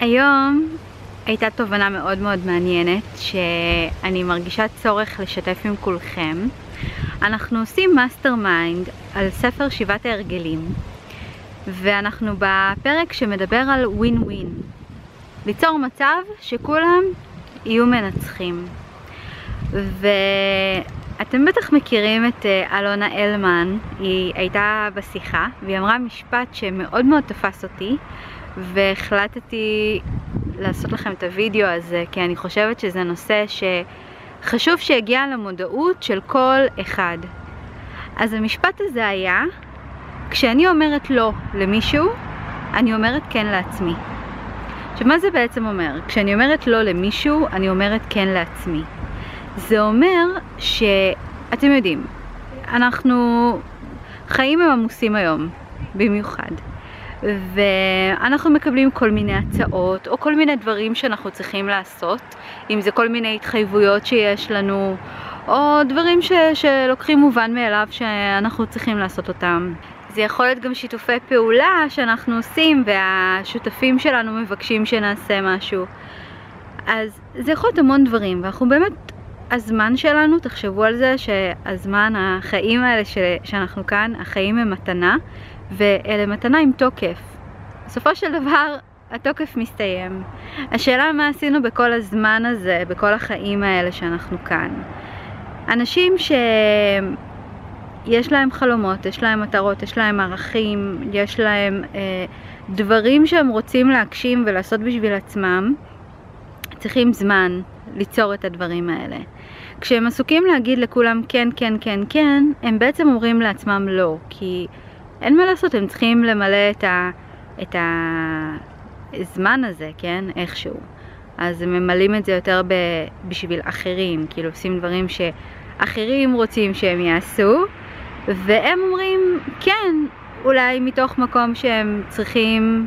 היום הייתה תובנה מאוד מאוד מעניינת שאני מרגישה צורך לשתף עם כולכם. אנחנו עושים מאסטר מיינד על ספר שבעת ההרגלים ואנחנו בפרק שמדבר על ווין ווין. ליצור מצב שכולם יהיו מנצחים. ואתם בטח מכירים את אה, אלונה אלמן, היא הייתה בשיחה והיא אמרה משפט שמאוד מאוד תפס אותי והחלטתי לעשות לכם את הוידאו הזה כי אני חושבת שזה נושא שחשוב שיגיע למודעות של כל אחד. אז המשפט הזה היה, כשאני אומרת לא למישהו, אני אומרת כן לעצמי. עכשיו מה זה בעצם אומר? כשאני אומרת לא למישהו, אני אומרת כן לעצמי. זה אומר שאתם יודעים, אנחנו חיים הם עמוסים היום, במיוחד. ואנחנו מקבלים כל מיני הצעות או כל מיני דברים שאנחנו צריכים לעשות, אם זה כל מיני התחייבויות שיש לנו או דברים ש, שלוקחים מובן מאליו שאנחנו צריכים לעשות אותם. זה יכול להיות גם שיתופי פעולה שאנחנו עושים והשותפים שלנו מבקשים שנעשה משהו. אז זה יכול להיות המון דברים ואנחנו באמת, הזמן שלנו, תחשבו על זה שהזמן, החיים האלה ש, שאנחנו כאן, החיים הם מתנה ואלה מתנה עם תוקף. בסופו של דבר התוקף מסתיים. השאלה מה עשינו בכל הזמן הזה, בכל החיים האלה שאנחנו כאן. אנשים שיש להם חלומות, יש להם מטרות, יש להם ערכים, יש להם אה, דברים שהם רוצים להגשים ולעשות בשביל עצמם, צריכים זמן ליצור את הדברים האלה. כשהם עסוקים להגיד לכולם כן, כן, כן, כן, הם בעצם אומרים לעצמם לא, כי אין מה לעשות, הם צריכים למלא את, ה, את הזמן הזה, כן? איכשהו. אז הם ממלאים את זה יותר ב, בשביל אחרים, כאילו עושים דברים שאחרים רוצים שהם יעשו, והם אומרים, כן, אולי מתוך מקום שהם צריכים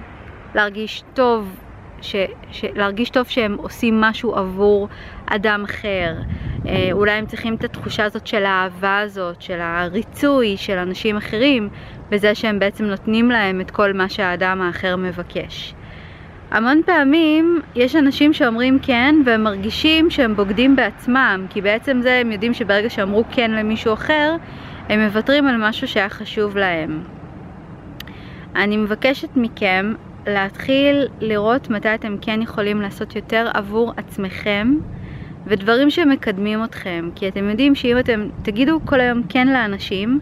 להרגיש טוב, ש, ש, להרגיש טוב שהם עושים משהו עבור אדם אחר. אה, אולי הם צריכים את התחושה הזאת של האהבה הזאת, של הריצוי של אנשים אחרים, בזה שהם בעצם נותנים להם את כל מה שהאדם האחר מבקש. המון פעמים יש אנשים שאומרים כן והם מרגישים שהם בוגדים בעצמם כי בעצם זה הם יודעים שברגע שאמרו כן למישהו אחר הם מוותרים על משהו שהיה חשוב להם. אני מבקשת מכם להתחיל לראות מתי אתם כן יכולים לעשות יותר עבור עצמכם ודברים שמקדמים אתכם כי אתם יודעים שאם אתם תגידו כל היום כן לאנשים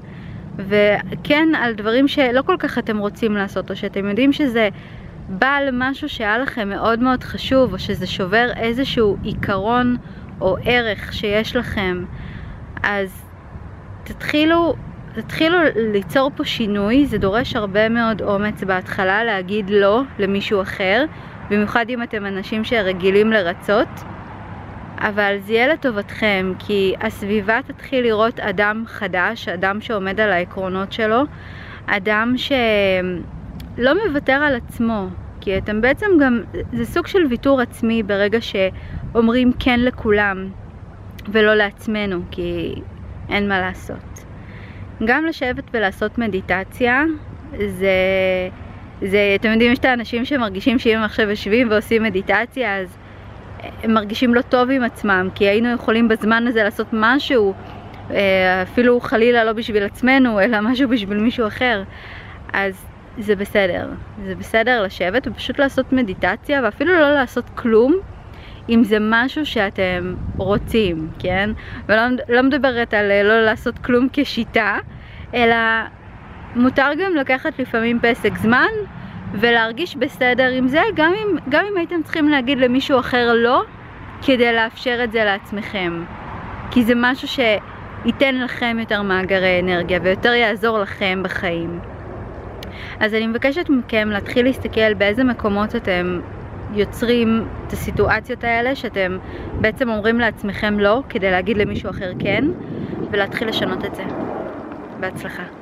וכן על דברים שלא כל כך אתם רוצים לעשות, או שאתם יודעים שזה בא על משהו שהיה לכם מאוד מאוד חשוב, או שזה שובר איזשהו עיקרון או ערך שיש לכם, אז תתחילו, תתחילו ליצור פה שינוי, זה דורש הרבה מאוד אומץ בהתחלה להגיד לא למישהו אחר, במיוחד אם אתם אנשים שרגילים לרצות. אבל זה יהיה לטובתכם, כי הסביבה תתחיל לראות אדם חדש, אדם שעומד על העקרונות שלו, אדם שלא מוותר על עצמו, כי אתם בעצם גם, זה סוג של ויתור עצמי ברגע שאומרים כן לכולם ולא לעצמנו, כי אין מה לעשות. גם לשבת ולעשות מדיטציה, זה, זה, אתם יודעים, יש את האנשים שמרגישים שאם הם עכשיו יושבים ועושים מדיטציה, אז הם מרגישים לא טוב עם עצמם, כי היינו יכולים בזמן הזה לעשות משהו, אה, אפילו חלילה לא בשביל עצמנו, אלא משהו בשביל מישהו אחר. אז זה בסדר. זה בסדר לשבת ופשוט לעשות מדיטציה, ואפילו לא לעשות כלום, אם זה משהו שאתם רוצים, כן? ולא לא מדברת על אה, לא לעשות כלום כשיטה, אלא מותר גם לקחת לפעמים פסק זמן ולהרגיש בסדר עם זה, גם אם, גם אם הייתם צריכים להגיד למישהו אחר לא, כדי לאפשר את זה לעצמכם. כי זה משהו שייתן לכם יותר מאגרי אנרגיה ויותר יעזור לכם בחיים. אז אני מבקשת מכם להתחיל להסתכל באיזה מקומות אתם יוצרים את הסיטואציות האלה שאתם בעצם אומרים לעצמכם לא כדי להגיד למישהו אחר כן ולהתחיל לשנות את זה. בהצלחה.